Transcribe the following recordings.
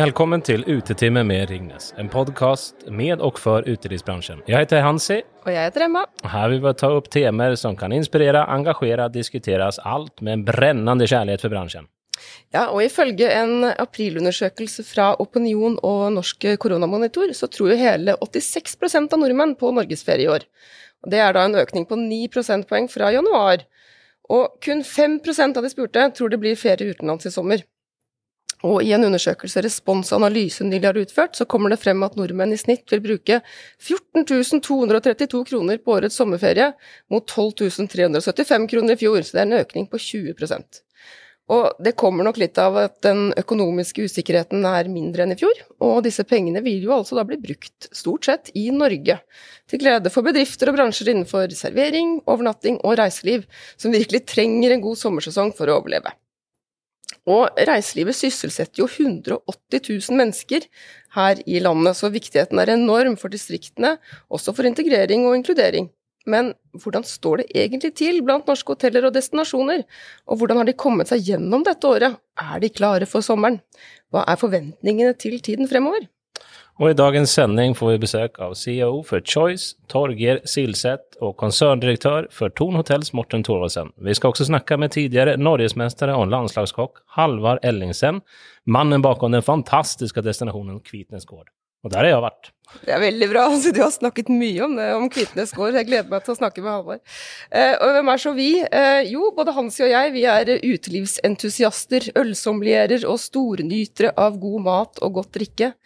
Velkommen til Utetime med Ringnes, en podkast med og for utelivsbransjen. Jeg heter Hansi. Og jeg heter Emma. Her vil vi ta opp temaer som kan inspirere, engasjere, diskuteres, alt med en brennende kjærlighet for bransjen. Ja, og ifølge en aprilundersøkelse fra Opinion og Norsk koronamonitor, så tror jo hele 86% av nordmenn på norgesferie i år. Og det er da en økning på 9 prosentpoeng fra januar. Og kun 5% av de spurte tror det blir ferie utenlands i sommer. Og i en undersøkelse Respons Analyse nylig har utført, så kommer det frem at nordmenn i snitt vil bruke 14 232 kroner på årets sommerferie, mot 12 375 kroner i fjor, så det er en økning på 20% og det kommer nok litt av at den økonomiske usikkerheten er mindre enn i fjor, og disse pengene vil jo altså da bli brukt stort sett i Norge, til glede for bedrifter og bransjer innenfor servering, overnatting og reiseliv, som virkelig trenger en god sommersesong for å overleve. Og reiselivet sysselsetter jo 180 000 mennesker her i landet, så viktigheten er enorm for distriktene, også for integrering og inkludering. Men hvordan står det egentlig til blant norske hoteller og destinasjoner, og hvordan har de kommet seg gjennom dette året? Er de klare for sommeren? Hva er forventningene til tiden fremover? Og I dagens sending får vi besøk av CEO for Choice, Torger Silseth, og konserndirektør for Thon Hotels, Morten Thorvaldsen. Vi skal også snakke med tidligere norgesmester og landslagskokk Halvard Ellingsen, mannen bakom den fantastiske destinasjonen Kvitnes gård. Og der har jeg vært. Det er veldig bra. Altså, du har snakket mye om det, om Kvitnes gård. Jeg gleder meg til å snakke med Halvard. Eh, og hvem er så vi? Eh, jo, både Hansi og jeg, vi er utelivsentusiaster, ølsomlierer og stornytere av god mat og godt drikke.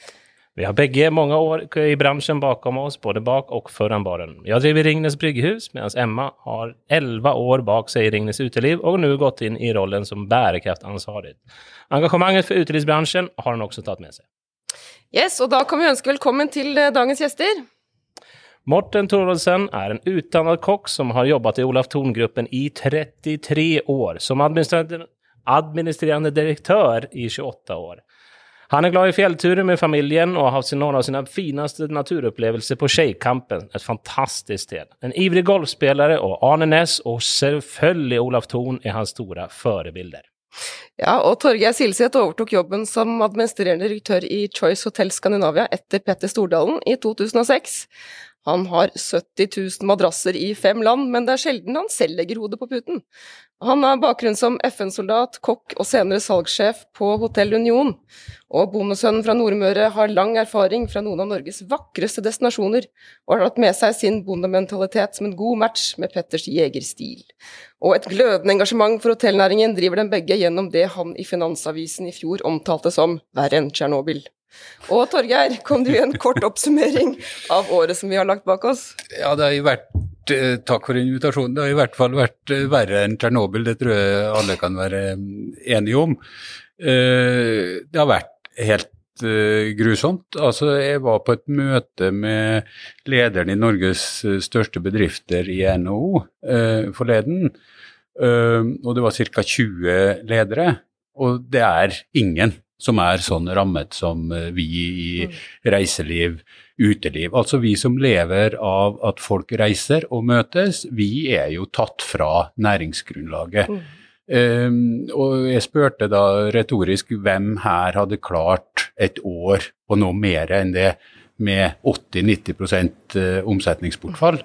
Vi har begge mange år i bransjen bakom oss, både bak og foran baren. Jeg driver Ringnes brygghus, mens Emma har elleve år bak seg i Ringnes uteliv, og nå gått inn i rollen som bærekraftansvarlig. Engasjementet for utelivsbransjen har hun også tatt med seg. Yes, og da kan vi ønske velkommen til eh, dagens gjester. Morten Thorvaldsen er en utdannet kokk som har jobbet i Olaf Thon-gruppen i 33 år, som administrerende direktør i 28 år. Han er glad i fjellturer med familien og har hatt noen av sine fineste naturopplevelser på Tjejkampen, et fantastisk sted. En ivrig golfspelare og Arne Næss, og selvfølgelig Olaf Thon er hans store forbilder. Ja, og Torgeir Silseth overtok jobben som administrerende direktør i Choice Hotel Skandinavia etter Petter Stordalen i 2006. Han har 70 000 madrasser i fem land, men det er sjelden han selv legger hodet på puten. Han har bakgrunn som FN-soldat, kokk og senere salgssjef på Hotell Union. Og bondesønnen fra Nordmøre har lang erfaring fra noen av Norges vakreste destinasjoner, og har hatt med seg sin bondementalitet som en god match med Petters jegerstil. Og et glødende engasjement for hotellnæringen driver dem begge gjennom det han i Finansavisen i fjor omtalte som verre enn Tsjernobyl. Og Torgeir, kom du i en kort oppsummering av året som vi har lagt bak oss? Ja, det har jo vært eh, Takk for invitasjonen. Det har i hvert fall vært eh, verre enn Tsjernobyl, det tror jeg alle kan være mm, enige om. Eh, det har vært helt grusomt. Altså, jeg var på et møte med lederen i Norges største bedrifter i NHO forleden, og det var ca. 20 ledere. Og det er ingen som er sånn rammet som eh, vi i mm. reiseliv, uteliv. Altså vi som lever av at folk reiser og møtes, vi er jo tatt fra næringsgrunnlaget. Mm. Um, og jeg spurte da retorisk hvem her hadde klart et år på noe mer enn det med 80-90 eh, omsetningsbortfall.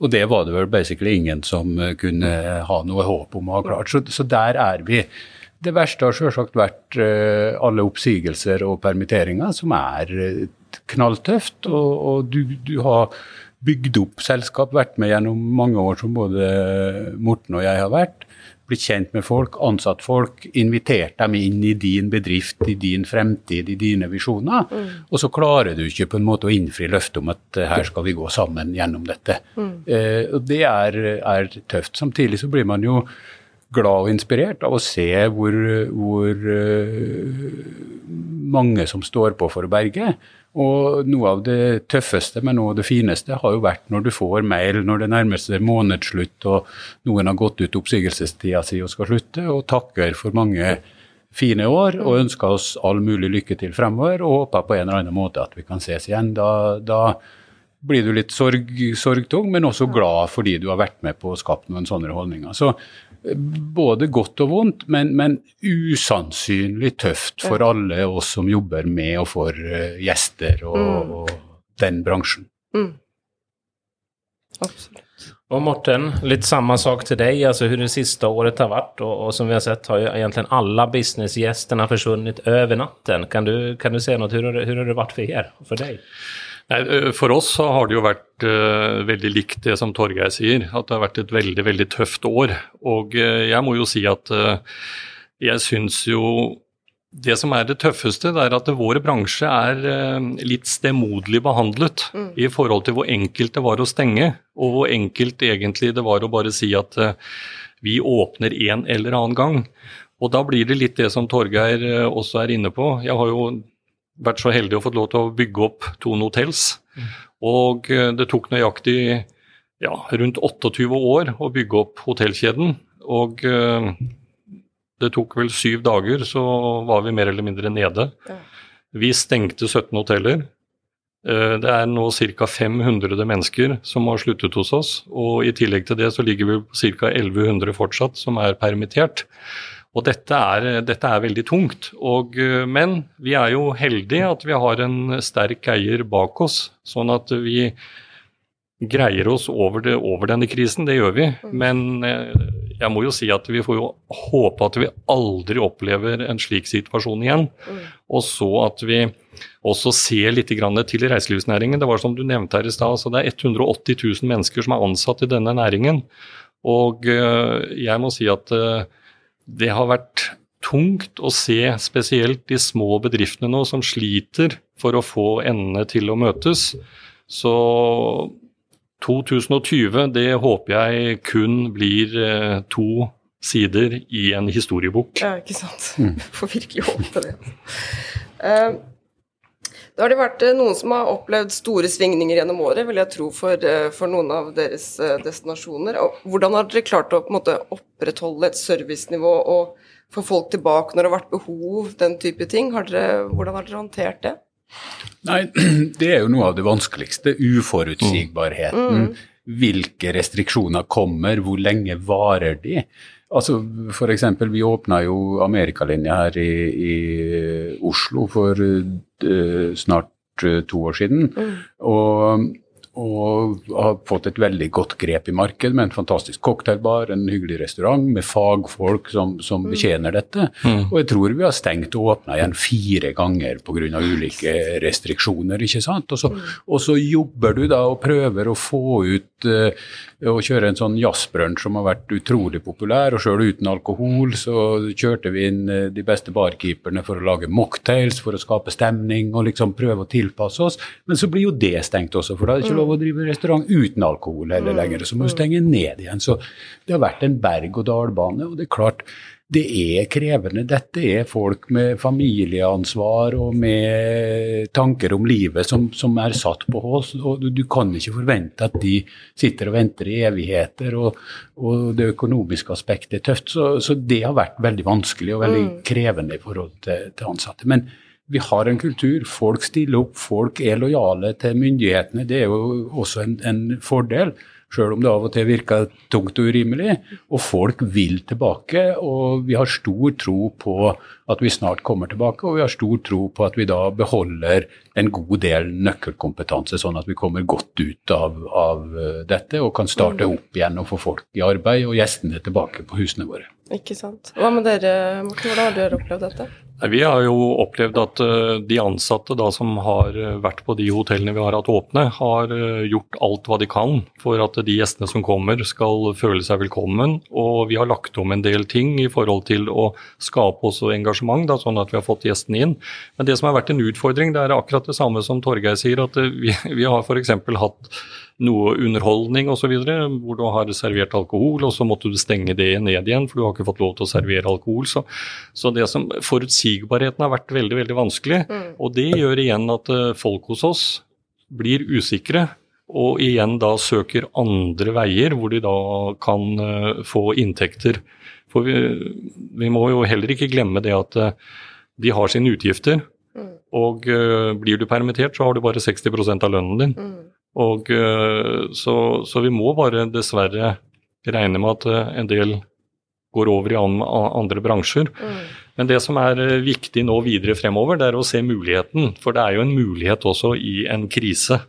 Og det var det vel basically ingen som eh, kunne ha noe håp om å ha klart. Så, så der er vi. Det verste har selvsagt vært uh, alle oppsigelser og permitteringer, som er uh, knalltøft. Og, og du, du, har bygd opp selskap, vært med gjennom mange år som både Morten og jeg har vært. Blitt kjent med folk, ansatt folk, invitert dem inn i din bedrift, i din fremtid, i dine visjoner. Mm. Og så klarer du ikke på en måte å innfri løftet om at uh, her skal vi gå sammen gjennom dette. Mm. og det er, er tøft. Samtidig så blir man jo glad og inspirert av å se hvor, hvor uh, mange som står på for å berge. Og noe av det tøffeste, men av det fineste, har jo vært når du får mail når det nærmer seg månedsslutt og noen har gått ut oppsigelsestida si og skal slutte, og takker for mange fine år og ønsker oss all mulig lykke til fremover og håper på en eller annen måte at vi kan ses igjen. Da, da blir du litt sorg, sorgtung, men også glad fordi du har vært med på å skape noen sånne holdninger. Så både godt og vondt, men, men usannsynlig tøft for alle oss som jobber med og for uh, gjester og, mm. og, den bransjen. Mm. Absolutt. Og Morten, litt samme sak til deg. altså Hvordan det siste året har vært. Og, og som vi har sett, har jo egentlig alle businessgjestene forsvunnet over natten. Kan du, kan du si noe? Hvordan har det vært for dere? For deg? Nei, for oss så har det jo vært uh, veldig likt det som Torgeir sier, at det har vært et veldig veldig tøft år. Og uh, jeg må jo si at uh, jeg syns jo det som er det tøffeste, det er at vår bransje er litt stemoderlig behandlet mm. i forhold til hvor enkelt det var å stenge, og hvor enkelt egentlig det var å bare si at vi åpner en eller annen gang. Og da blir det litt det som Torgeir også er inne på. Jeg har jo vært så heldig å få lov til å bygge opp Tone Hotels. Mm. Og eh, det tok nøyaktig ja, rundt 28 år å bygge opp hotellkjeden. Og uh, det tok vel syv dager, så var vi mer eller mindre nede. Ja. Vi stengte 17 hoteller. Uh, det er nå ca. 500 mennesker som har sluttet hos oss. Og i tillegg til det så ligger vi på ca. 1100 fortsatt som er permittert. Og dette er, dette er veldig tungt. Og, eh, men vi er jo heldige at vi har en sterk eier bak oss, sånn at vi greier oss over, det, over denne krisen. Det gjør vi. Mm. Men eh, jeg må jo si at vi får jo håpe at vi aldri opplever en slik situasjon igjen. Mm. Og så at vi også ser litt til reiselivsnæringen. Det var som du nevnte her i stad, altså det er 180 000 mennesker som er ansatt i denne næringen. Og eh, jeg må si at det har vært tungt å se spesielt de små bedriftene nå som sliter for å få endene til å møtes. Så 2020, det håper jeg kun blir eh, to sider i en historiebok. Ja, ikke sant. Mm. Får virkelig håpe det. Uh, da har det vært eh, noen som har opplevd store svingninger gjennom året, vil jeg tro, for, eh, for noen av deres eh, destinasjoner. Hvordan har dere klart å måte, opprettholde et servicenivå og få folk tilbake når det har vært behov, den type ting? Har dere, hvordan har dere håndtert det? Nei, Det er jo noe av det vanskeligste. Uforutsigbarheten. Mm. Hvilke restriksjoner kommer, hvor lenge varer de? Altså F.eks. vi åpna jo amerikalinja her i, i, Oslo for snart uh, to år siden. Mm. Og og har fått et veldig godt grep i markedet med en fantastisk cocktailbar, en hyggelig restaurant med fagfolk som, som mm. betjener dette. Mm. Og jeg tror vi har stengt og åpna igjen fire ganger pga. ulike restriksjoner. ikke sant? Og så, mm. og så, jobber du da og prøver å få ut uh, og kjøre en sånn jazzbrunsj som har vært utrolig populær. Og sjøl uten alkohol så kjørte vi inn uh, de beste barkeeperne for å lage mocktails, for å skape stemning og liksom prøve å tilpasse oss. Men så blir jo det stengt også, for da er det ikke lov lov å drive restaurant uten alkohol heller mm. lenger. Så må du stenge ned igjen. Så det har vært en berg-og-dal-bane. Og det er klart, det er krevende. Dette er folk med familieansvar og med tanker om livet som, som er satt på oss. Og du, du, kan ikke forvente at de sitter og venter i evigheter, og, og det økonomiske aspektet er tøft. Så, så, det har vært veldig vanskelig og veldig mm. krevende i forhold til, til ansatte. Men vi har en kultur. Folk stiller opp, folk er lojale til myndighetene. Det er jo også en, en fordel, sjøl om det av og til virker tungt og urimelig. Og folk vil tilbake, og vi har stor tro på at vi snart kommer tilbake. Og vi har stor tro på at vi da beholder en god del nøkkelkompetanse, sånn at vi kommer godt ut av, av dette og kan starte mm. opp igjen og få folk i arbeid og gjestene tilbake på husene våre. Ikke sant. Hva med dere, Morten? Hvordan har dere opplevd dette? Vi har jo opplevd at eh, de ansatte da, som har eh, vært på de hotellene vi har hatt åpne, har eh, gjort alt hva de kan for at de gjestene som kommer skal føle seg velkommen. Og vi har lagt om en del ting i forhold til å skape også engasjement, da, sånn at vi har fått gjestene inn. Men det som har vært en utfordring, det er akkurat det samme som Torgeir sier, at vi, vi har f.eks. hatt noe underholdning osv., hvor du har servert alkohol, og så måtte du stenge det ned igjen, for du har ikke fått lov til å servere alkohol. Så, så det som, forutsigbarheten har vært veldig veldig vanskelig. Mm. Og det gjør igjen at eh, folk hos oss blir usikre. Og igjen da søker andre veier hvor de da kan uh, få inntekter. For vi, vi, må jo heller ikke glemme det at uh, de har sine utgifter. Mm. Og uh, blir du permittert, så har du bare 60% av lønnen din. Mm. Og, eh, så, så, vi må bare dessverre regne med at eh, en del går over i an, andre bransjer. Mm. Men det som er eh, viktig nå videre fremover, det er å se muligheten. For det er jo en mulighet også i en krise.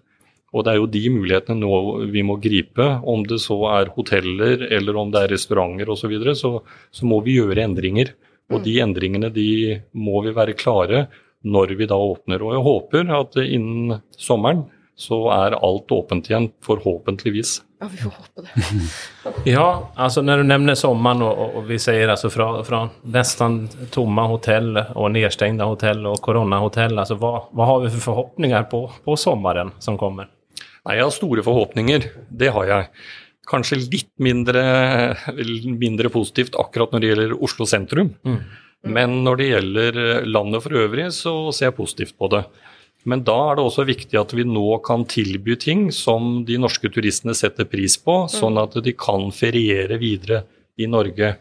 Og det er jo de mulighetene nå vi må gripe. Om det så er hoteller eller om det er restauranter osv., så, videre, så så må vi gjøre endringer. Og de mm. endringene de må vi være klare når vi da åpner. Og jeg håper at innen sommeren så er alt åpent igjen, forhåpentligvis. Ja, vi får håpe det. ja, altså når du nevner sommeren, og, og vi sier altså fra, fra nesten tomme hotell og nedstengte hotell og koronahotell, altså hva, hva, har vi for forhåpninger på, på sommeren som kommer? Nei, Jeg har store forhåpninger, det har jeg. Kanskje litt mindre, mindre positivt akkurat når det gjelder Oslo sentrum. Mm. Men når det gjelder landet for øvrig, så ser jeg positivt på det. Men da er det også viktig at vi nå kan tilby ting som de norske turistene setter pris på, mm. sånn at de kan feriere videre i Norge.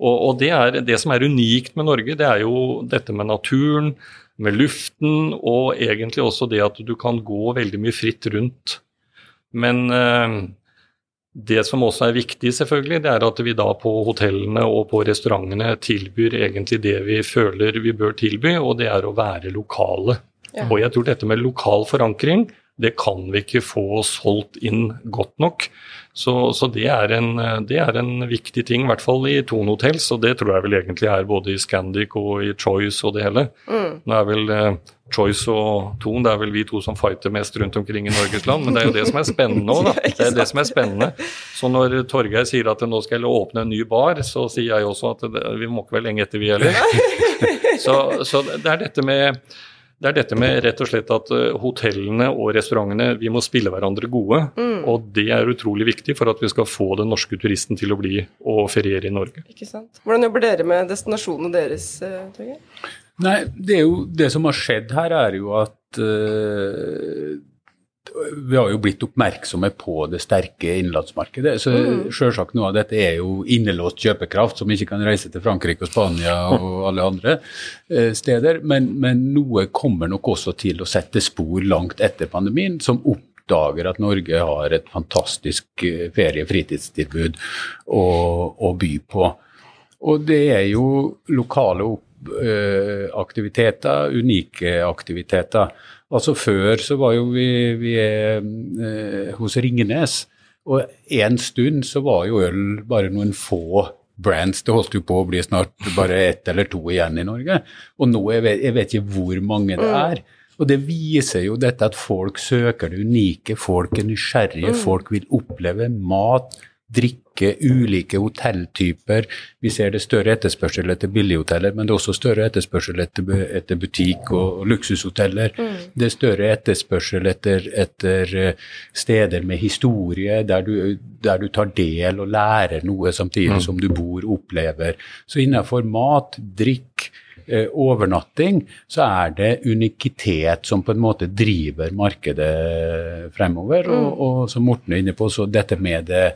Og, og det, er, det, som er unikt med Norge, det er jo dette med naturen, med luften, og egentlig også det at du kan gå veldig mye fritt rundt. Men eh, det som også er viktig, selvfølgelig, det er at vi da på hotellene og på restaurantene tilbyr egentlig det vi føler vi bør tilby, og det er å være lokale. Ja. Og jeg tror dette med lokal forankring, det kan vi ikke få solgt inn godt nok. Så, så det, er en, det, er en, viktig ting, i hvert fall i Tone Hotels, og det tror jeg vel egentlig er både i Scandic og i Choice og det hele. Mm. Nå er vel eh, Choice og Tone, det er vel vi to som fighter mest rundt omkring i Norges land, men det er jo det som er spennende òg, da. Det er det som er spennende. Så når Torgeir sier at nå skal jeg åpne en ny bar, så sier jeg også at vi må ikke være lenge etter, vi heller. Så, så det er dette med det er dette med rett og slett at eh, hotellene og restaurantene vi må spille hverandre gode. Mm. Og det er utrolig viktig for at vi skal få den norske turisten til å bli og feriere i Norge. Ikke sant. Hvordan jobber dere med destinasjonene deres, eh, Torgeir? Nei, det, er jo, det som har skjedd her, er jo at uh, vi har jo blitt oppmerksomme på det sterke innenlandsmarkedet. Så mm. selvsagt noe av dette er jo innelåst kjøpekraft, som ikke kan reise til Frankrike og Spania og alle andre eh, steder. Men, men, noe kommer nok også til å sette spor langt etter pandemien, som oppdager at Norge har et fantastisk feriefritidstilbud ferie- og fritidstilbud å, å, by på. Og det er jo lokale eh, aktiviteter, unike aktiviteter. Altså Før så var jo vi, vi eh, hos Ringnes, og en stund så var jo øl bare noen få brands. Det holdt jo på å bli snart bare ett eller to igjen i Norge. Og nå jeg vet jeg vet ikke hvor mange det mm. er. Og det viser jo dette at folk søker det unike, folk er nysgjerrige, mm. folk vil oppleve mat, drikke, ulike hotelltyper. Vi ser det større etterspørsel etter billighoteller, men det er også større etterspørsel etter, etter butikk og, og luksushoteller. Mm. Det er større etterspørsel etter, etter, eh, steder med historie, der du, der du, tar del og lærer noe samtidig mm. som du bor og opplever. Så innenfor mat, drikk, eh, overnatting, så er det unikitet som på en måte driver markedet fremover. Mm. Og, og, som Morten er inne på, så dette med det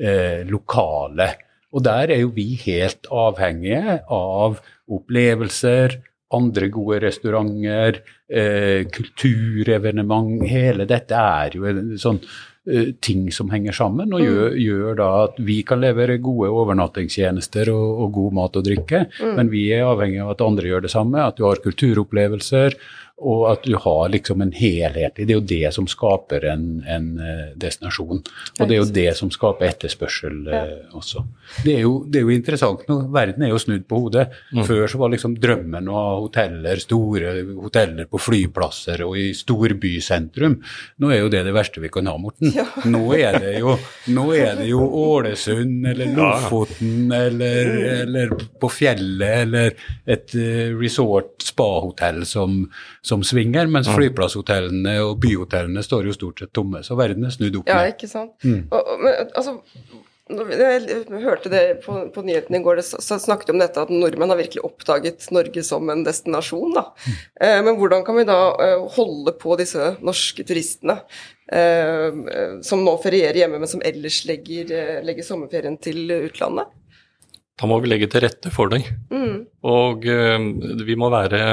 eh, lokale. Og der er jo vi helt avhengige av opplevelser, andre gode restauranter, eh, kulturevenement. Hele dette er jo en sånn uh, ting som henger sammen, og gjør, mm. gjør, da at vi kan levere gode overnattingstjenester og, og god mat og drikke, mm. men vi er avhengig av at andre gjør det samme, at du har kulturopplevelser og at du har liksom en helhet i Det er jo det som skaper en, en eh, destinasjon. Og det er jo det som skaper etterspørsel ja. eh, også. Det er, jo, det er, jo, interessant nå. Verden er jo snudd på hodet. Mm. Før så var liksom drømmen å ha hoteller, store hoteller på flyplasser og i storbysentrum. Nå er jo det det verste vi kan ha, Morten. Ja. Nå, er det jo, nå er det jo Ålesund eller Lofoten eller, eller på fjellet eller et uh, resort spahotell som som svinger, mens flyplasshotellene og byhotellene står jo stort sett tomme. Så verden er snudd opp ned. Ja, ikke sant. Mm. Og, og, men, altså, jeg hørte det på, på nyhetene i går, det så snakket om dette at nordmenn har virkelig oppdaget Norge som en destinasjon. Da. Mm. Eh, men hvordan kan vi da eh, holde på disse norske turistene eh, som nå ferierer hjemme, men som ellers legger, eh, legger sommerferien til utlandet? Da må vi legge til rette for dem. Mm. Og eh, vi må være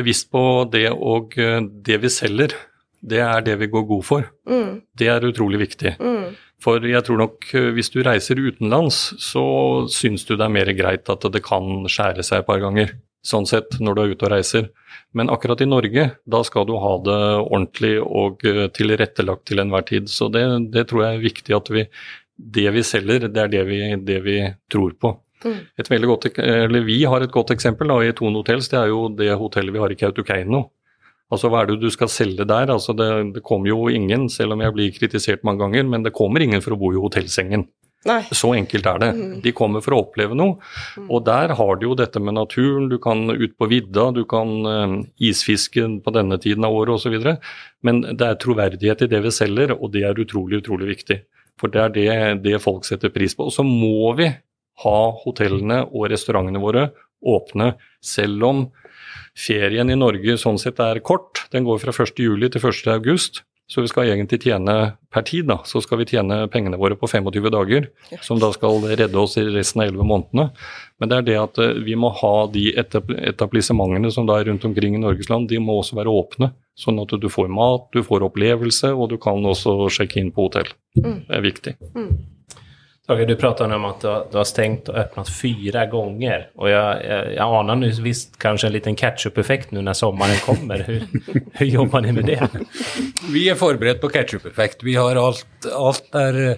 bevisst på det og eh, det vi selger, det er det vi går god for. Mm. Det er utrolig viktig. Mm. For jeg tror nok eh, hvis du reiser utenlands, så syns du det er mer greit at det kan skjære seg et par ganger. Sånn sett, når du er ute og reiser. Men akkurat i Norge, da skal du ha det ordentlig og eh, tilrettelagt til enhver tid. Så det, det tror jeg er viktig at vi Det vi selger, det er det vi, det vi tror på. Mm. Godt, eller Vi har et godt eksempel da, i Thon Hotels. Det er jo det hotellet vi har i Kautokeino. Altså Hva er det du skal selge der? Altså det, det kommer jo ingen, selv om jeg blir kritisert mange ganger, men det kommer ingen for å bo i hotellsengen. Nei. Så enkelt er det. Mhm. De kommer for å oppleve noe. Og der har du jo dette med naturen. Du kan ut på vidda, du kan eh, isfiske på denne tiden av året osv. Men det er troverdighet i det vi selger, og det er utrolig, utrolig viktig. For det er det, det folk setter pris på. Og så må vi ha hotellene og restaurantene våre åpne, selv om ferien i Norge sånn sett er kort. Den går fra 1. juli til 1. august. Så vi skal egentlig tjene per tid, da, så skal vi tjene pengene våre på 25 dager. Som da skal redde oss i resten av 11 månedene. Men det er det at eh, vi må ha de etablissementene som da er rundt omkring i Norges land, de må også være åpne. Sånn at du får mat, du får opplevelse, og du kan også sjekke inn på hotell. Mm. Det er viktig. Tage, du pratade om att du har, stängt och öppnat fyra gånger. Och jag, jag, jag anar nu visst kanske en liten catch-up-effekt nu när sommaren kommer. Hur, hur jobbar ni med det? Vi er forberedt på ketchup-effekt. Vi har alt, alt, er,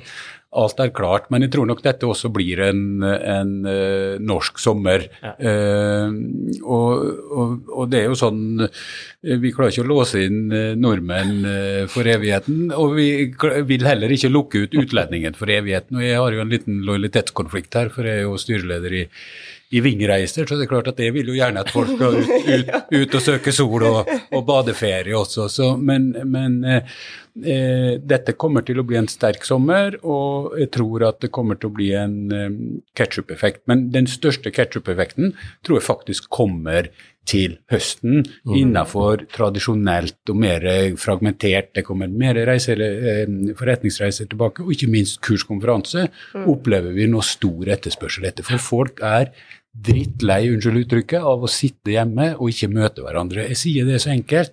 alt er klart. Men jeg tror nok dette også blir en, en uh, norsk sommer. Ja. Uh, og, og, og det er jo sånn eh, Vi klarer ikke å låse inn nordmenn uh, for evigheten. Og vi vil heller ikke lukke ut utlendingen for evigheten. Og jeg har jo en liten lojalitetskonflikt her, for jeg er jo styreleder i i Vingreiser, så det er klart at jeg vil jo gjerne at folk skal ut, ut, ut og søke sol og, og badeferie også. Så, men men eh, dette kommer til å bli en sterk sommer, og jeg tror at det kommer til å bli en eh, ketsjup-effekt. Men den største ketsjup-effekten tror jeg faktisk kommer til høsten innenfor tradisjonelt og mer fragmentert. Det kommer mer reiser, eh, forretningsreiser tilbake, og ikke minst kurskonferanse opplever vi nå stor etterspørsel etter. For folk er drittlei, unnskyld uttrykket, av å sitte hjemme og ikke møte hverandre. Jeg sier det så enkelt.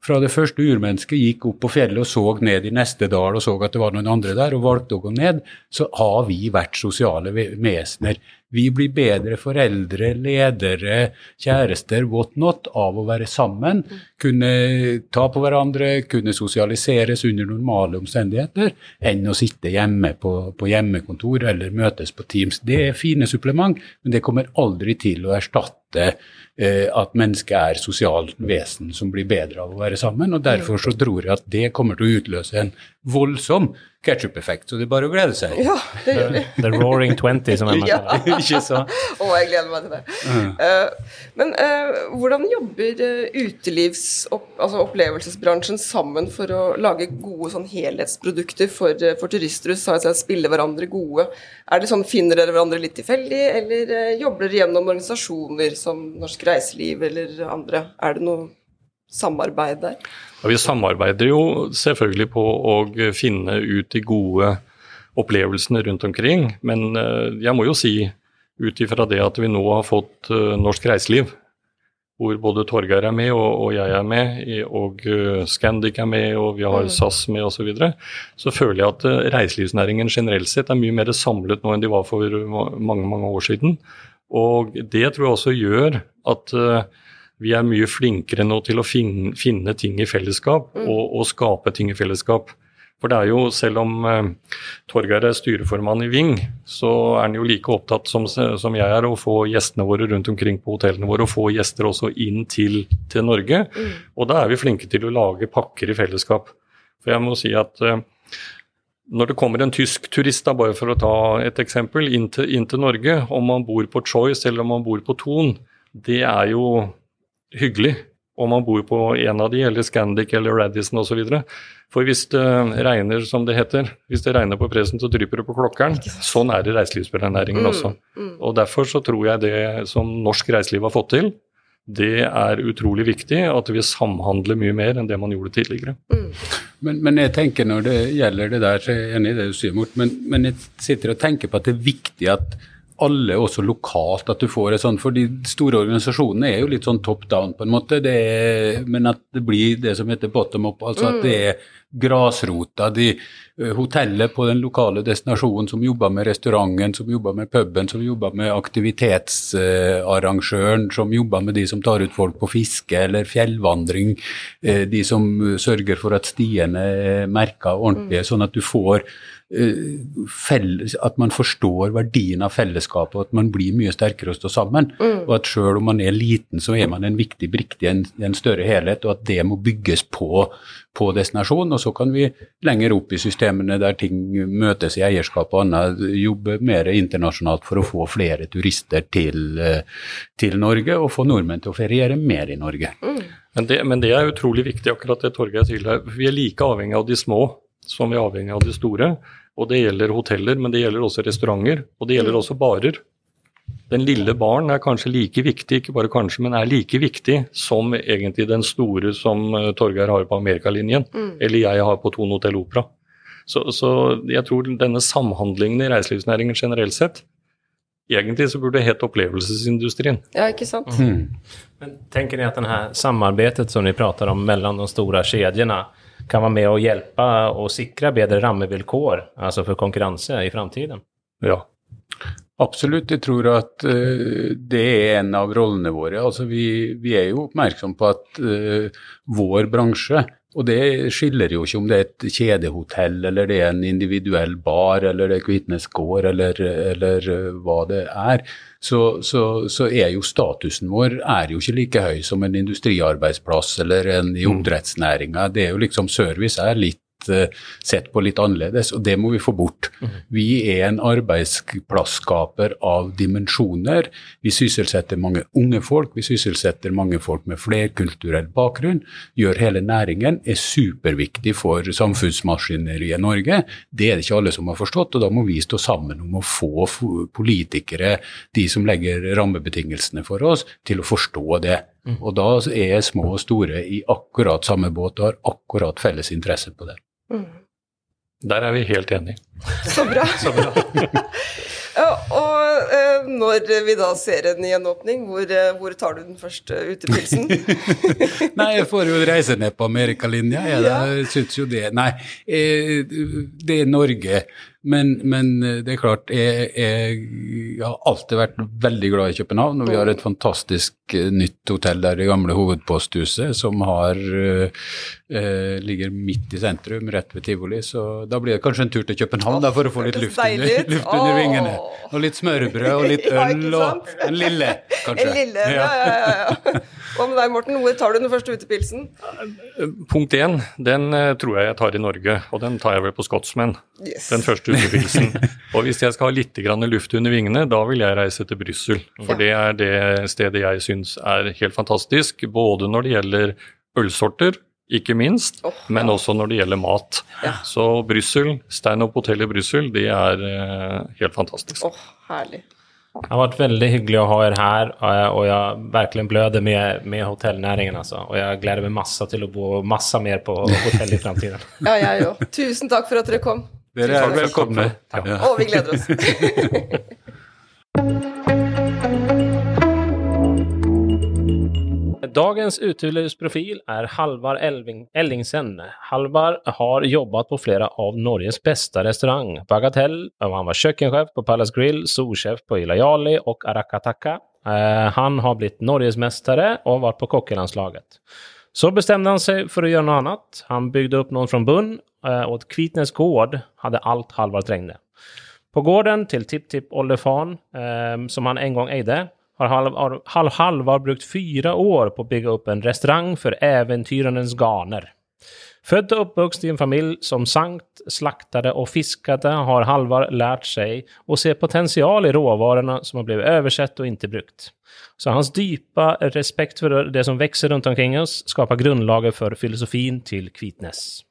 Fra det første urmennesket gikk opp på fjellet og så ned i neste dal og så at det var noen andre der, og valgte å gå ned, så har vi vært sosiale ve- vesener. Vi blir bedre foreldre, ledere, kjærester, what not, av å være sammen. Kunne ta på hverandre, kunne sosialiseres under normale omstendigheter, enn å sitte hjemme på, på hjemmekontor eller møtes på Teams. Det er fine supplement, men det kommer aldri til å erstatte eh, at mennesket er sosialt vesen som blir bedre av å være sammen. og Derfor så tror jeg at det kommer til å utløse en voldsom ketchup-effekt. Så det er bare å glede seg. Ja, det gjør vi. The Roaring Twenty, som jeg kaller det. Ikke så? Å, jeg gleder meg til det. Eh, men uh, hvordan jobber uh, utelivs- opp, altså opplevelsesbransjen sammen for å lage gode sånn helhetsprodukter for, eh, for turister? Du sa spille hverandre gode. Er det sånn, Finner dere hverandre litt tilfeldig, eller eh, jobber dere gjennom organisasjoner som Norsk Reiseliv eller andre? Er det noe samarbeid der? Ja, vi samarbeider jo selvfølgelig på å finne ut de gode opplevelsene rundt omkring. Men eh, jeg må jo si, ut ifra det at vi nå har fått uh, Norsk Reiseliv, hvor både Torgeir er med og, og jeg er med, og eh, Scandic er med, og vi har Mm. SAS med osv., så, videre, så føler jeg at eh, reiselivsnæringen generelt sett er mye mer samlet nå enn de var for mange, mange år siden. Og det tror jeg også gjør at eh, vi er mye flinkere nå til å finne, finne ting i fellesskap og, og skape ting i fellesskap. For det er jo, selv om eh, Torgeir er styreformann i Ving, så er han jo like opptatt som, som jeg er å få gjestene våre rundt omkring på hotellene våre, og få gjester også inn til, til Norge. Og da er vi flinke til å lage pakker i fellesskap. For jeg må si at eh, når det kommer en tysk turist, da, bare for å ta et eksempel, inn til, inn til Norge, om man bor på Choice eller om man bor på Thon, det er jo hyggelig om man bor på en av de, eller Scandic eller Radisson osv. For hvis det regner, som det heter, hvis det regner på presen, så drypper det på klokkeren. Sånn er det i reiselivsnæringen også. Mm. Og Derfor så tror jeg det som norsk reiseliv har fått til, det er utrolig viktig at vi samhandler mye mer enn det man gjorde tidligere. Men, men jeg tenker når det gjelder det der, så er jeg enig i det du sier, Mort, men, men jeg sitter og tenker på at det er viktig at alle, også lokalt, at du får et sånt For de store organisasjonene er jo litt sånn top down, på en måte. Det er, men at det blir det som heter bottom up. Altså at det er grasrota. De eh, hotellet på den lokale destinasjonen som jobber med restauranten, som jobber med puben, som jobber med aktivitetsarrangøren, som jobber med de som tar ut folk på fiske eller fjellvandring, eh, de som sørger for at stiene er merka ordentlige, sånn at du får Felles, at man forstår verdien av fellesskapet, og at man blir mye sterkere å stå sammen. Mm. Og at selv om man er liten, så er man en viktig brikke i en, en, større helhet, og at det må bygges på på destinasjon. Og så kan vi lenger opp i systemene der ting møtes i eierskap og annet, jobbe mer internasjonalt for å få flere turister til, til Norge, og få nordmenn til å feriere mer i Norge. Mm. Men, det, men, det, er utrolig viktig, akkurat det Torgeir sier her. Vi er like avhengig av de små som vi er avhengig av de store. Og det gjelder hoteller, men det gjelder også restauranter. Og det gjelder mm. også barer. Den lille barn er kanskje like viktig, ikke bare kanskje, men er like viktig som egentlig den store som uh, Torgeir har på Amerikalinjen, mm. eller jeg har på Tone Hotell Opera. Så, så, jeg tror denne samhandlingen i reiselivsnæringen generelt sett Egentlig så burde det hett opplevelsesindustrien. Ja, ikke sant? Mm. Men Tenker dere at denne samarbeidet som dere prater om mellom de store kjedene, kan være med å hjelpe og sikre bedre rammevilkår altså for konkurranse i framtiden? Ja. Absolutt, jeg tror at uh, det er en av rollene våre. Altså, vi, vi er jo oppmerksom på at uh, vår bransje og det skiller jo ikke om det er et kjedehotell, eller det er en individuell bar, eller det er Kvitnes gård, eller, eller, uh, hva det er. Så, så, så, er jo statusen vår er jo ikke like høy som en industriarbeidsplass eller en i mm. oppdrettsnæringa. Det er jo liksom Service er litt Eh, sett på litt annerledes, og det må vi få bort. Mm. Vi er en arbeidsplasskaper av dimensjoner. Vi sysselsetter mange unge folk, vi sysselsetter mange folk med flerkulturell bakgrunn. Gjør hele næringen, er superviktig for samfunnsmaskineriet i Norge. Det er det ikke alle som har forstått, og da må vi stå sammen om å få politikere, de som legger rammebetingelsene for oss, til å forstå det. Mm. Og da er små og store i akkurat samme båt og har akkurat felles interesse på det. Mm. Der er vi helt enige. Så bra. Så bra. ja, og eh, når vi da ser en gjenåpning, hvor, eh, hvor tar du den første utepilsen? Nei, jeg får jo reise ned på amerikalinja. Jeg ja. syns jo det. Nei, eh, det er Norge. Men, men, eh, det er klart, jeg, jeg, jeg, har alltid vært veldig glad i København. Og vi har et fantastisk uh, nytt hotell der i gamle hovedposthuset som har, eh, ligger midt i sentrum, rett ved tivoli. Så da blir det kanskje en tur til København da, for å få litt luft under, luft under vingene. Og litt smørbrød og litt øl og en lille, kanskje. En lille, ja, ja, ja. ja. Hva med deg, Morten? Hvor tar du den første utepilsen? Punkt én, den tror jeg jeg tar i Norge, og den tar jeg vel på Scotsman. Yes. Den første utepilsen. og hvis jeg skal ha litt luft under vingene, da vil jeg reise til Brussel. For det er det stedet jeg syns er helt fantastisk, både når det gjelder ølsorter, ikke minst, oh, men også når det gjelder mat. Ja. Så Brussel, Stand-up hotell i Brussel, det er uh, helt fantastisk. Oh, herlig. Det har vært veldig hyggelig å ha dere her, og jeg virkelig bløder med, med hotellnæringen. Altså. Og jeg gleder meg masse til å bo masse mer på hotell i framtiden. ja, jeg òg. Tusen takk for at dere kom. Dere er velkomne. Ja. Og vi gleder oss. Dagens utelivsprofil er Halvard Ellingsen. Halvard har jobbet på flere av Norges beste restaurant. Bagatell, han var kjøkkensjef på Palace Grill, solsjef på Ilayali og Arakataka. Eh, han har blitt norgesmestere og vært på kokkelandslaget. Så bestemte han seg for å gjøre noe annet. Han bygde opp noen fra bunn Eh, og Kvitnes gård hadde alt Halvard trengte. På gården til tipptippoldefaren, eh, som han en gang eide, har halv Halvard brukt fire år på å bygge opp en restaurant for eventyrernes ganer. Født og oppvokst i en familie som sankt, slaktet og fisket, har Halvard lært seg å se potensial i råvarene som har blitt oversett og ikke brukt. Så hans dype respekt for det som vokser rundt omkring oss, skaper grunnlaget for filosofien til Kvitnes.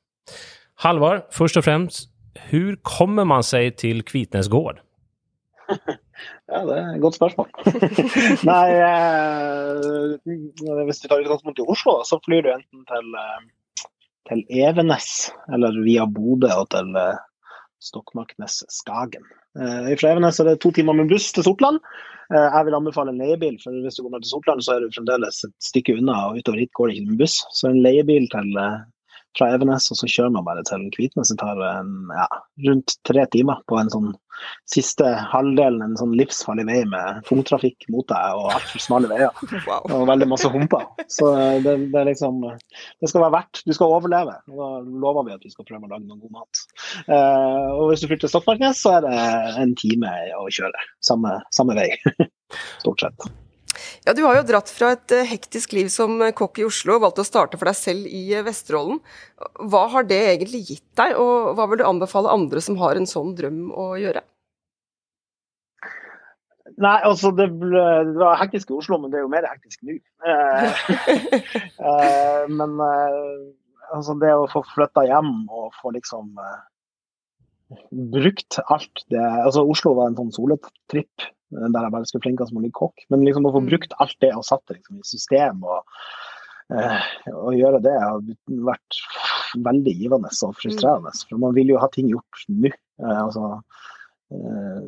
Halvard, først og fremst, hvordan kommer man seg til Kvitnes gård? Ja, det er et godt spørsmål. Nei, eh, hvis du tar utgangspunkt i Oslo, så flyr du enten til, eh, til Evenes eller via Bodø og til eh, Stokmarknes-Skagen. Eh, fra Evenes er det to timer med buss til Sortland. Eh, jeg vil anbefale en leiebil, for hvis du kommer til Sortland, så er du fremdeles et stykke unna, og utover hit går det ikke med buss. Så en leiebil til fra Evenes, og så kjører man bare til Kvitnes. Det tar en, ja, rundt tre timer på en sånn siste halvdelen, en sånn livsfarlig vei med tungtrafikk mot deg og altfor smale veier. Wow. Og veldig masse humper. Så det, det er liksom Det skal være verdt. Du skal overleve. Og da lover vi at vi skal prøve å lage noe god mat. Uh, og hvis du flytter til Stokmarknes, så er det en time å kjøre. Samme, samme vei, stort sett. Ja, Du har jo dratt fra et eh, hektisk liv som kokk i Oslo og valgt å starte for deg selv i eh, Vesterålen. Hva har det egentlig gitt deg, og hva vil du anbefale andre som har en sånn drøm å gjøre? Nei, altså det, ble, det var hektisk i Oslo, men det er jo mer hektisk nå. Eh, eh, men eh, altså det å få flytta hjem og få liksom eh, brukt alt det Altså Oslo var en sånn soletripp eh, der jeg bare skulle flinkest mulig kokk. Men liksom å få Mm. brukt alt det og satt det liksom i system og, eh, og gjøre det har vært veldig givende og frustrerende. For man vil jo ha ting gjort nå. Eh, altså, eh,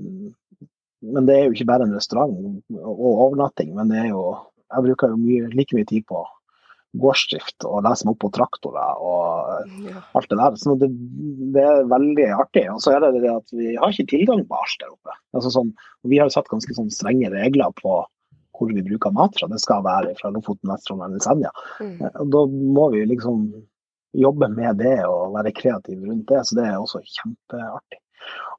men det er jo ikke bare en restaurant og overnatting, men det er jo Jeg bruker jo mye, like mye tid på gårdsdrift og lese meg opp på traktorer og Ja. alt det der. Så det, det er veldig artig. Og så er det det at vi har ikke tilgang på alt der oppe. Altså sånn, vi har jo satt ganske sånn strenge regler på hvor vi bruker mat fra. Det skal være fra Lofoten, Vesterålen eller Senja. Mm. Og da må vi liksom jobbe med det og være kreative rundt det. Så det er også kjempeartig.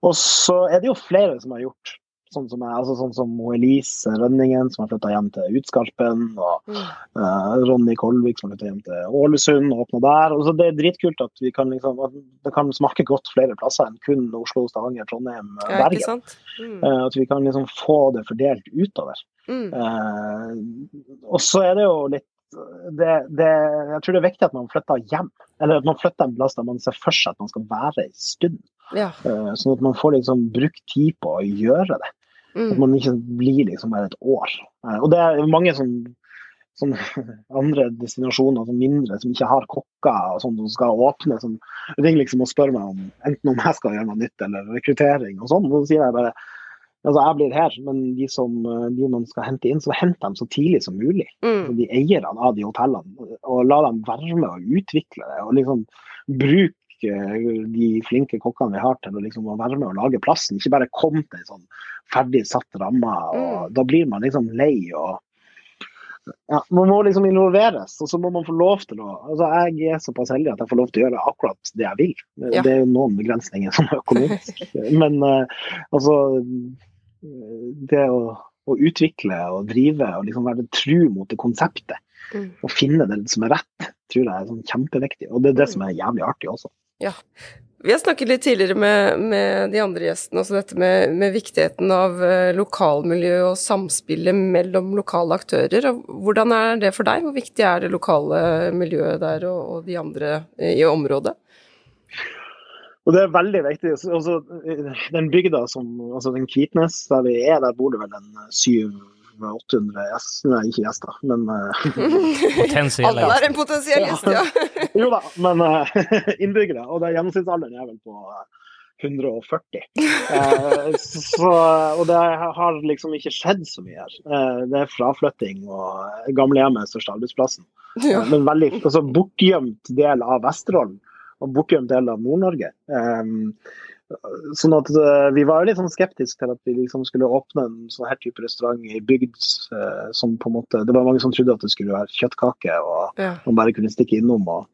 Og så er det jo flere som har gjort sånn som jeg, altså sånn som Elise Rønningen, som har flytta hjem til Utskarpen. og Mm. Eh, Ronny Kolvik som har flytta hjem til Ålesund og åpna der. Og så det er dritkult at vi kan liksom, at det kan smake godt flere plasser enn kun Oslo, Stavanger, Trondheim, eh, Ja, Bergen. Mm. Uh, At vi kan liksom få det fordelt utover. Mm. Uh, og så er det jo litt det, det, Jeg tror det er viktig at man flytter hjem. Eller at man flytter en plass der man ser for seg at man skal være en stund. Ja. Eh, sånn at man får liksom brukt tid på å gjøre det. At Mm. man ikke blir liksom bare et år. Eh, Og det er mange som sånn andre destinasjoner som mindre, som ikke har kokker og sånn, som skal åpne, som ringer liksom og spør meg om enten om jeg skal gjøre noe nytt eller rekruttering og sånn. Så sier jeg bare altså jeg blir her, men de, som, eh, de man skal hente inn, så hent dem så tidlig som mulig. Mm. De eierne av de hotellene. Og la dem være med å utvikle det. Og liksom bruke eh, de flinke kokkene vi har til å liksom være med og lage plassen. Ikke bare komme til en sånn ferdig satt ramme. og Da blir man liksom lei. og ja, Man må liksom involveres, og så må man få lov til å altså Jeg er såpass heldig at jeg får lov til å gjøre akkurat det jeg vil. Ja. Det er jo noen begrensninger som er økonomisk. Men eh, altså eh, Det å, å utvikle og drive og liksom være tru mot det konseptet, Mm. og finne det som er rett, tror jeg er sånn kjempeviktig. Og det er det som er jævlig artig også. Vi har snakket litt tidligere med, med de andre gjestene også dette med, med viktigheten av eh, lokalmiljø og samspillet mellom lokale aktører. Hvordan er det for deg? Hvor viktig er det lokale miljøet der og, og de andre eh, i området? Og det er veldig viktig. Altså, den bygda som altså den Kvitnes, der vi er, der bor det vel en 700-800 gjester. Nei, ikke gjester, men eh, Alle er en potensiell gjest, ja. Jo da, men eh, innbyggere. Og det er gjennomsnittsalderen er vel på eh, 140. Eh, så, og det har liksom ikke skjedd så mye her. Eh, det er fraflytting og gamlehjemmet er største arbeidsplassen. ja. Men veldig altså, bortgjemt del av Vesterålen og bortgjemt del av Nord-Norge. Um, sånn at uh, Vi var litt sånn skeptiske til at vi liksom skulle åpne en sånn her type restaurant i bygd uh, som på en måte Det var mange som trodde at det skulle være kjøttkake og ja. man bare kunne stikke innom og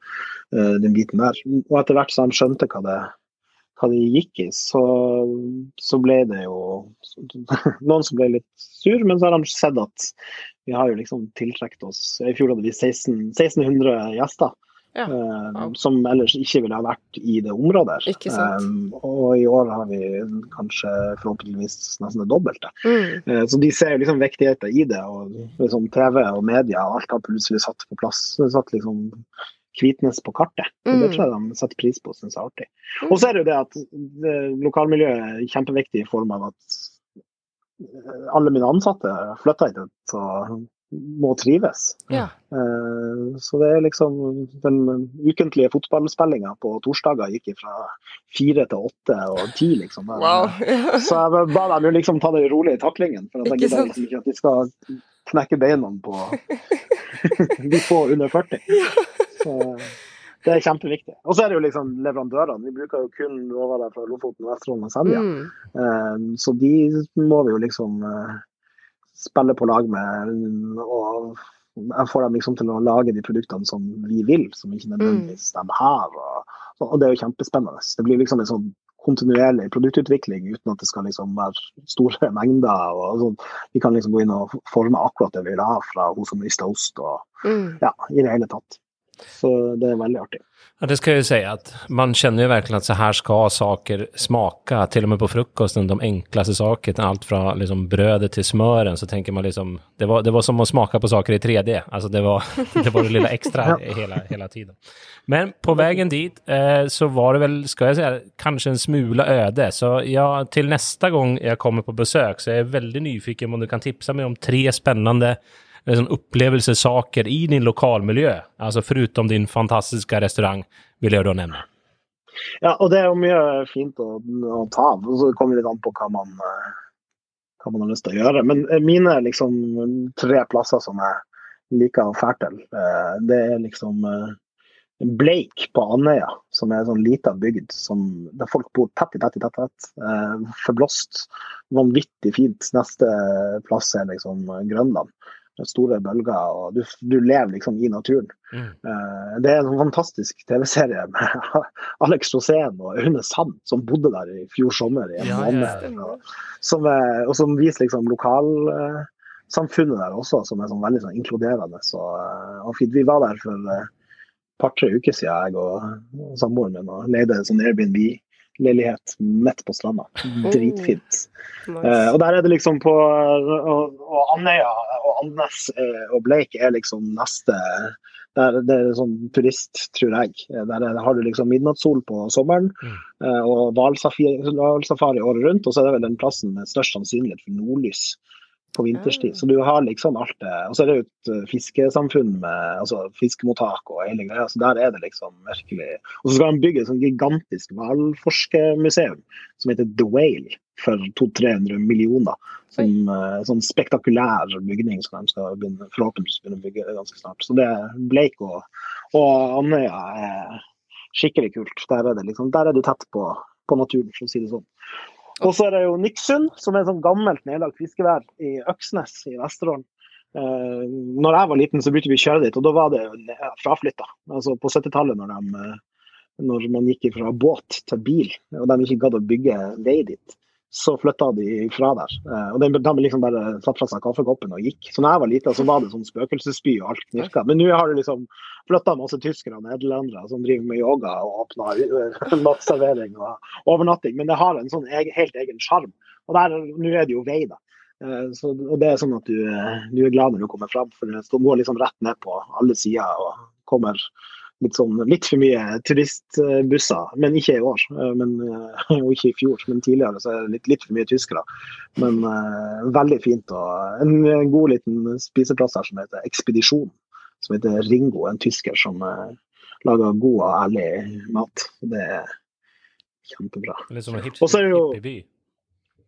uh, den biten der. Og etter hvert som de skjønte hva det, hva det gikk i, så, så ble det jo noen som ble litt sur, men så har de sett at vi har jo liksom tiltrukket oss I fjor hadde vi 16, 1600 gjester. Ja, eh. Som ellers ikke ville ha vært i det området. her. Eh, og i år har vi kanskje forhåpentligvis nesten det dobbelte. Mm. Uh, Så de ser liksom viktigheten i det. og liksom TV og media og alt har plutselig satt på plass. Satt liksom Kvitnes på kartet. Mm. Det Mm. tror jeg de setter pris på og syns er artig. Og så er det jo det at det, lokalmiljøet er kjempeviktig i form av at alle mine ansatte flytter hit så må trives. ja. Eh, Så det er liksom den ukentlige fotballspillinga på torsdager gikk fra fire til åtte og ti, liksom. Wow. Så jeg ba dem jo liksom ta det rolig i taklingen, for jeg gidder liksom ikke at de skal knekke beina på de få under 40. Så, Det er kjempeviktig. Og så er det jo liksom leverandørene. Vi bruker jo kun råvarer fra Lofoten, Vesterålen og Senja. Mm. Eh, Så de må vi jo liksom eh, spille på lag med. Og jeg får dem liksom til å lage de produktene som vi vil, som ikke nødvendigvis de har. Og, og det er jo kjempespennende. Det blir liksom en sånn kontinuerlig produktutvikling uten at det skal liksom være store mengder. og sånn. Vi kan liksom gå inn og forme akkurat det vi vil ha fra hun som rister ost og Mm. ja, i det hele tatt. Så det er veldig artig. Ja, det ska jag ju säga att man känner ju verkligen att så här ska saker smaka, till och med på frukosten, de enklaste sakerna, allt från liksom brödet till smören, så tänker man liksom, det var, det var som att smaka på saker i 3D, alltså det var det, var det lilla extra hela, hela tiden. Men på vägen dit eh, så var det väl, ska jag säga, kanske en smula öde, så jag, till nästa gång jag kommer på besök så är jag väldigt nyfiken om du kan tipsa mig om tre spännande liksom upplevelsesaker i din lokalmiljø? Altså Foruten din fantastiske restaurang, vil jeg da nevne. Ja, og det er jo mye fint å, å ta av. Så kommer det litt an på hva man, eh, hva man har lyst til å gjøre. Men eh, mine liksom tre plasser som jeg liker å fære til, eh, det er liksom Bleik på Andøya, som er en sånn lita bygd som, der folk bor tett i tett i tett. tett eh, forblåst. Vanvittig fint. Neste plass er liksom Grønland. Store bølger, og du, du lever liksom i naturen. Mm. Eh, Det er en fantastisk TV-serie med Alex Rosén og Aune Sand, som bodde der i fjor sommer i en Ja, måned. Og, som, er- og som viser liksom lokalsamfunnet der også, som er sånn veldig sånn inkluderende. Så, eh, og fint. Vi var der for et par-tre uker siden, jeg og, og samboeren min, og leide en sånn Airbnb-leilighet midt på stranda. Dritfint. Mm. Nice. og der er det liksom på Og, og Andøya og Andenes eh, og Bleik er liksom neste der, Det er sånn turist, tror jeg. Eh, Der er, har du liksom midnattssol på sommeren Mm. eh, og hvalsafari hvalsafari året rundt. Og så er det vel den plassen med størst sannsynlighet for nordlys på vinterstid. Så du har liksom alt det. Og så er det jo et eh, fiskesamfunn med altså fiskemottak og hele greia. Så der er det liksom virkelig Og så skal de bygge et sånt gigantisk hvalforskermuseum som heter The Whale for 200-300 millioner. Som en sånn spektakulær bygning som de skal begynne, forhåpentligvis begynne å bygge ganske snart. Så det er Bleik og, og Andøya er skikkelig kult. Der er, det liksom, der er du tett på, på naturen, for å si det sånn. Og så er det jo Niksund, som er et sånn gammelt nedlagt fiskevær i Øksnes i Vesterålen. Eh, når jeg var liten, så begynte vi å kjøre dit, og da var det jo fraflytta. Altså på 70-tallet, når, eh, når man gikk fra båt til bil, og de ikke gadd å bygge vei dit, så flytta de fra der. Eh, og de, de liksom bare satt fra seg kaffekoppen og gikk. Så når jeg var liten, så var det sånn spøkelsesby og alt knirka. Men nå har det liksom flytta masse tyskere og nederlendere som driver med yoga og åpner nattservering og overnatting. Men det har en sånn egen, helt egen sjarm. Og der, nå er det jo vei, da. Eh, Så, og det er sånn at du, eh, du er glad når du kommer fram, for du går liksom rett ned på alle sider og kommer litt sånn litt for mye turistbusser. Men ikke i år, eh, men, eh, og ikke i fjor. Men tidligere så er det litt, litt for mye tyskere. Men uh, veldig fint. Og en, god liten spiseplass her som heter Ekspedisjon. Som heter Ringo, en tysker som uh, lager god og ærlig mat. Det er kjempebra. Litt som en hipp, Och så är det ju-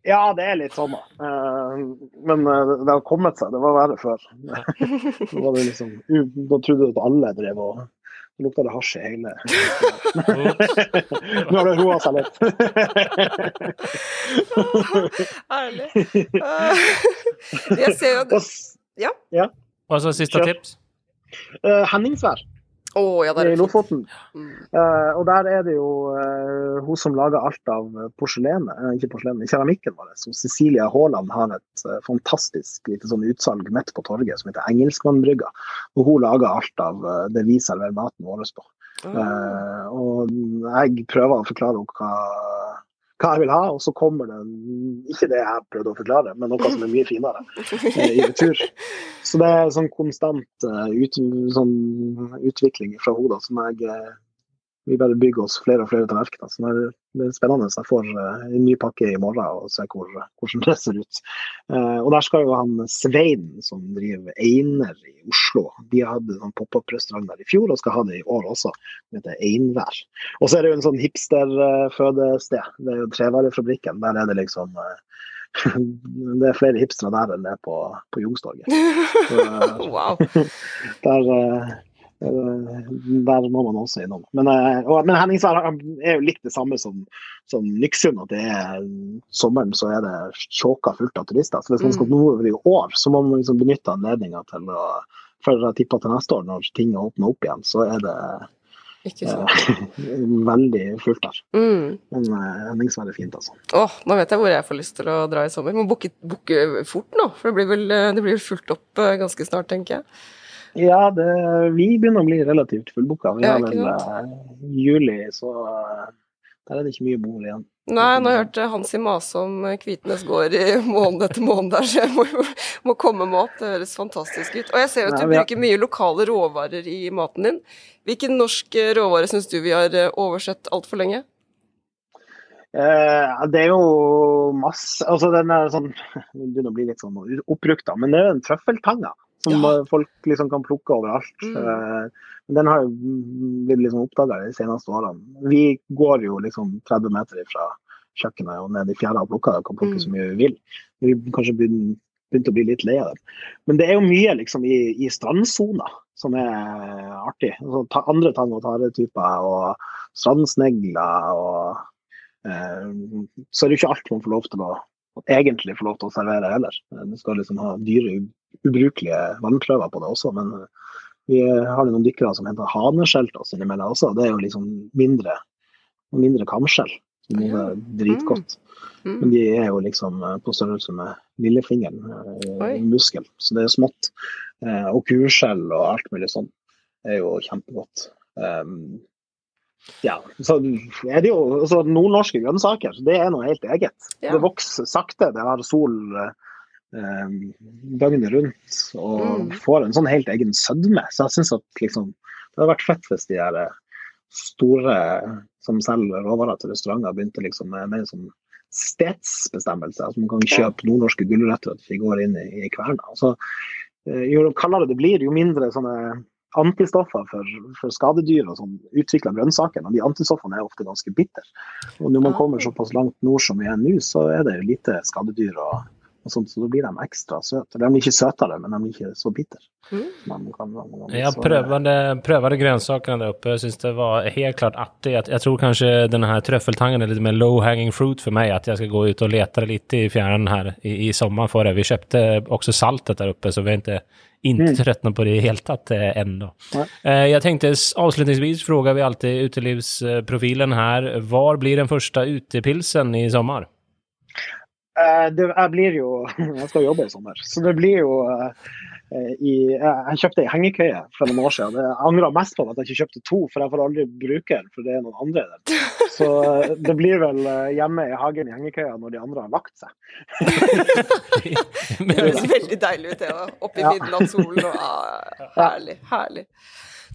Ja, det er litt sånn, da. Men det har kommet seg. Det var verre før. Da, var det liksom, da trodde du at alle drev og Det lukta det hasj i hele Nå har det roa seg litt. Herlig. Jeg ser jo Og Ja. Och så siste Kör. tips. eh, Henningsvær Å ja, i. Lofoten. Mm. Uh, og der er det jo uh, hun som lager alt av porselenet, uh, ikke porselenet, keramikken vår. som Cecilia Haaland har et eh, fantastisk lite sånn utsalg midt på torget som heter Engelskmannbrygga. Og hun lager alt av eh, det vi serverer maten vår på. Mm. Eh, og jeg prøver å forklare henne hva, hva jeg vil ha, og så kommer det ikke det jeg prøvde å forklare, men noe som er mye finere eh, i retur. Så det er sånn konstant eh, ut, sånn utvikling fra hodet som jeg eh, vi bare bygger oss flere og flere tallerkener. Så det er- det spennende. Jeg får eh, en ny pakke i morgen og ser hvor, hvordan det ser ut. Eh, og der skal jo han Svein, som driver Einer i Oslo, de hadde en pop-up-restaurant der i fjor og skal ha det i år også. Det heter Einvær. Og så er det jo en sånn hipster-fødested. Det er jo Trevarefabrikken. Der er det liksom eh, Det er flere hipstere der enn det er på, på Youngstorget. Wow. der, Der må man også innom. Men, og, men Henningsvær er jo litt det samme som, som Nyksund. At det er sommeren så er det tjåka fullt av turister. Så hvis man skal mm. nordover i år, så må man liksom benytte anledninga til å For jeg tipper til neste år, når ting åpner opp igjen, så er det Eh, veldig fullt der. Mm. Men Henningsvær eh, fint, altså. Åh, nå vet jeg hvor jeg får lyst til å dra i sommer. Må booke, fort nå, for det blir vel eh, det blir fulgt opp ganske snart, tenker jeg. Ja, det, vi begynner å bli relativt fullbooka. Vi ja, har vel uh, juli, så der er det ikke mye bord igjen. Nei, nå hørte Hansi mase om Kvitnes gård i måned etter måned der, så jeg må, må, komme meg opp. Det høres fantastisk ut. Og jeg ser jo at du bruker mye lokale råvarer i maten din. Hvilken norsk råvare syns du vi har eh, oversett altfor lenge? Eh, det er jo masse Altså den er sånn Det begynner å bli litt sånn oppbrukt, da. Men det er jo en trøffeltanga som ja. folk liksom kan plukke overalt. Mm. Eh, den har jo blitt liksom oppdaga de seneste årene. Vi går jo liksom 30 meter fra kjøkkenet og ned i fjæra og plukker og kan plukke mm. så mye vi vil. Vi kanskje begynt å bli litt lei av dem. Men det er jo mye liksom i, i strandsona som er artig. Altså, ta, andre tang- og taretyper og strandsnegler og eh, Så er det jo ikke alt man får lov til å egentlig få lov til å servere heller. Du skal liksom ha dyre, ubrukelige vannprøver på det også, men vi har noen dykkere som heter haneskjelt oss innimellom også. Det er jo liksom mindre, mindre kamskjell, som er dritgodt. Mm. Men de er jo liksom eh, på størrelse med lillefingeren, eh, muskel, så det er smått. Eh, og kurskjell og alt mulig sånn er jo kjempegodt. Um, ja, så er det jo altså, Nordnorske grønnsaker, det er noe helt eget. Ja. Det vokser sakte. Det har sol eh, døgnet rundt og mm. får en sånn helt egen sødme. Så jeg syns at liksom, det hadde vært fett hvis de her eh, store som selger råvarer til restauranter, begynte liksom med mer sånn stedsbestemmelse. Altså man kan kjøpe nordnorske gulrøtter at vi går inn i, i kverna. Altså, jo kaldere det blir, jo mindre sånne antistoffer for, for skadedyr og sånn utvikla grønnsaker. Og de antistoffene er ofte ganske bitre. Og når man kommer ah. såpass langt nord som vi er nå, så er det lite skadedyr. og og sånt, så da blir de ekstra søte. De blir ikke søtere, men de blir ikke så bitre. Mm. jeg prøvde, prøvde grønnsakene der oppe. Jeg syns det var helt klart artig. Jeg, jeg tror kanskje denne trøffeltangen er litt mer low hanging fruit for meg. At jeg skal gå ut og lete litt i fjæren her i, i sommer for det. Vi kjøpte også saltet der oppe, så vi har ikke inte mm. tröttnat på det helt tatt ändå. ännu. Eh, jag tänkte avslutningsvis frågar vi alltid utelivsprofilen här. Var blir den första utepilsen i sommar? Uh, det, blir jo Jeg skal jobbe i sommer, så det blir jo i, jeg kjøpte ei hengekøye for noen år siden. Jeg angrer mest på at jeg ikke kjøpte to, for jeg får aldri bruke den, for det er noen andre der. Så det blir vel hjemme i hagen i hengekøya når de andre har lagt seg. det høres veldig deilig ut, det. da. Oppe i ja. midnattssolen og ah, Herlig. Herlig.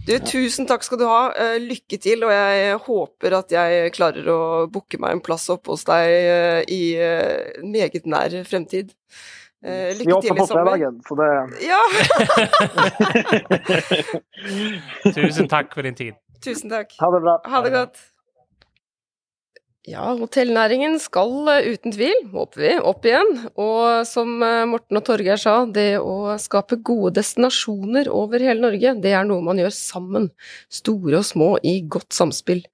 Du, tusen takk skal du ha. Eh, lykke til, og jeg håper at jeg klarer å booke meg en plass oppe hos deg eh, i eh, meget nær fremtid. Lykke til i sommer. Vi på fredagen, så det Tusen takk for din tid. Tusen takk. Ha det bra. Ha det godt. Ja, hotellnæringen skal eh, uten tvil, håper vi, opp igjen. Og som eh, Morten og Torgeir sa, det å skape gode destinasjoner over hele Norge, det er noe man gjør sammen. Store og små i godt samspill.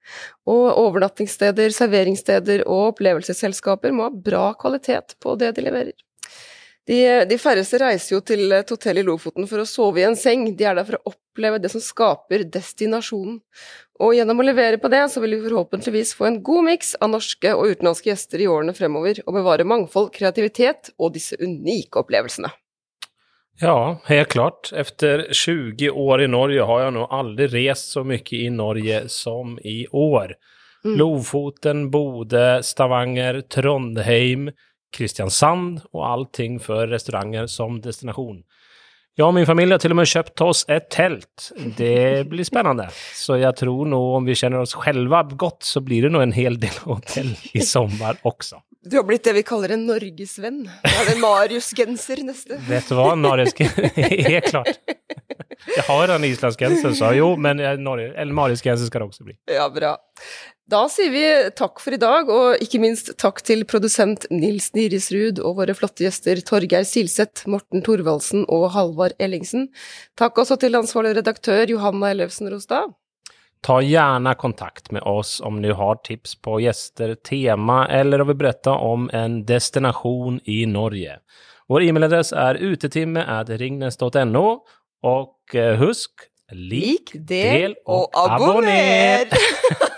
Og overnattingssteder, serveringssteder og opplevelsesselskaper må ha bra kvalitet på det de leverer. De, de, færreste reiser jo til et hotell i Lofoten for å sove i en seng, de er der for å oppleve det som skaper destinasjonen. Og gjennom å levere på det, så vil vi forhåpentligvis få en god miks av norske og utenlandske gjester i årene fremover, og bevare mangfold, kreativitet og disse unike opplevelsene. Ja, helt klart. Efter 20 år i Norge har jeg nå aldri reist så mye i Norge som i år. Mm. Lofoten, Bodø, Stavanger, Trondheim, Kristiansand og allting for restauranter som destinasjon. Jeg og min familie har til og med kjøpt oss et telt. Det blir spennende. Så jeg tror nå, om vi kjenner oss selv godt, så blir det nå en hel del hotell i sommer også. Du har blitt det vi kaller en norgesvenn. Da er det Marius-genser neste. Vet du hva, Marius Helt klart. Jeg har en islandsgenser, sa jo, men Marius-genser skal det også bli. Ja, bra. Da sier vi takk for i dag, og ikke minst takk til produsent Nils Nirisrud og våre flotte gjester Torgeir Silseth, Morten Thorvaldsen og Halvard Ellingsen. Takk også til ansvarlig redaktør Johanna Ellefsen Rostad. Ta gjerne kontakt med oss om du har tips på gjester, tema eller om vi berette om en destinasjon i Norge. Vår e-mailadress er utetimme.ringnes.no, og eh, husk Lik, del og abonner!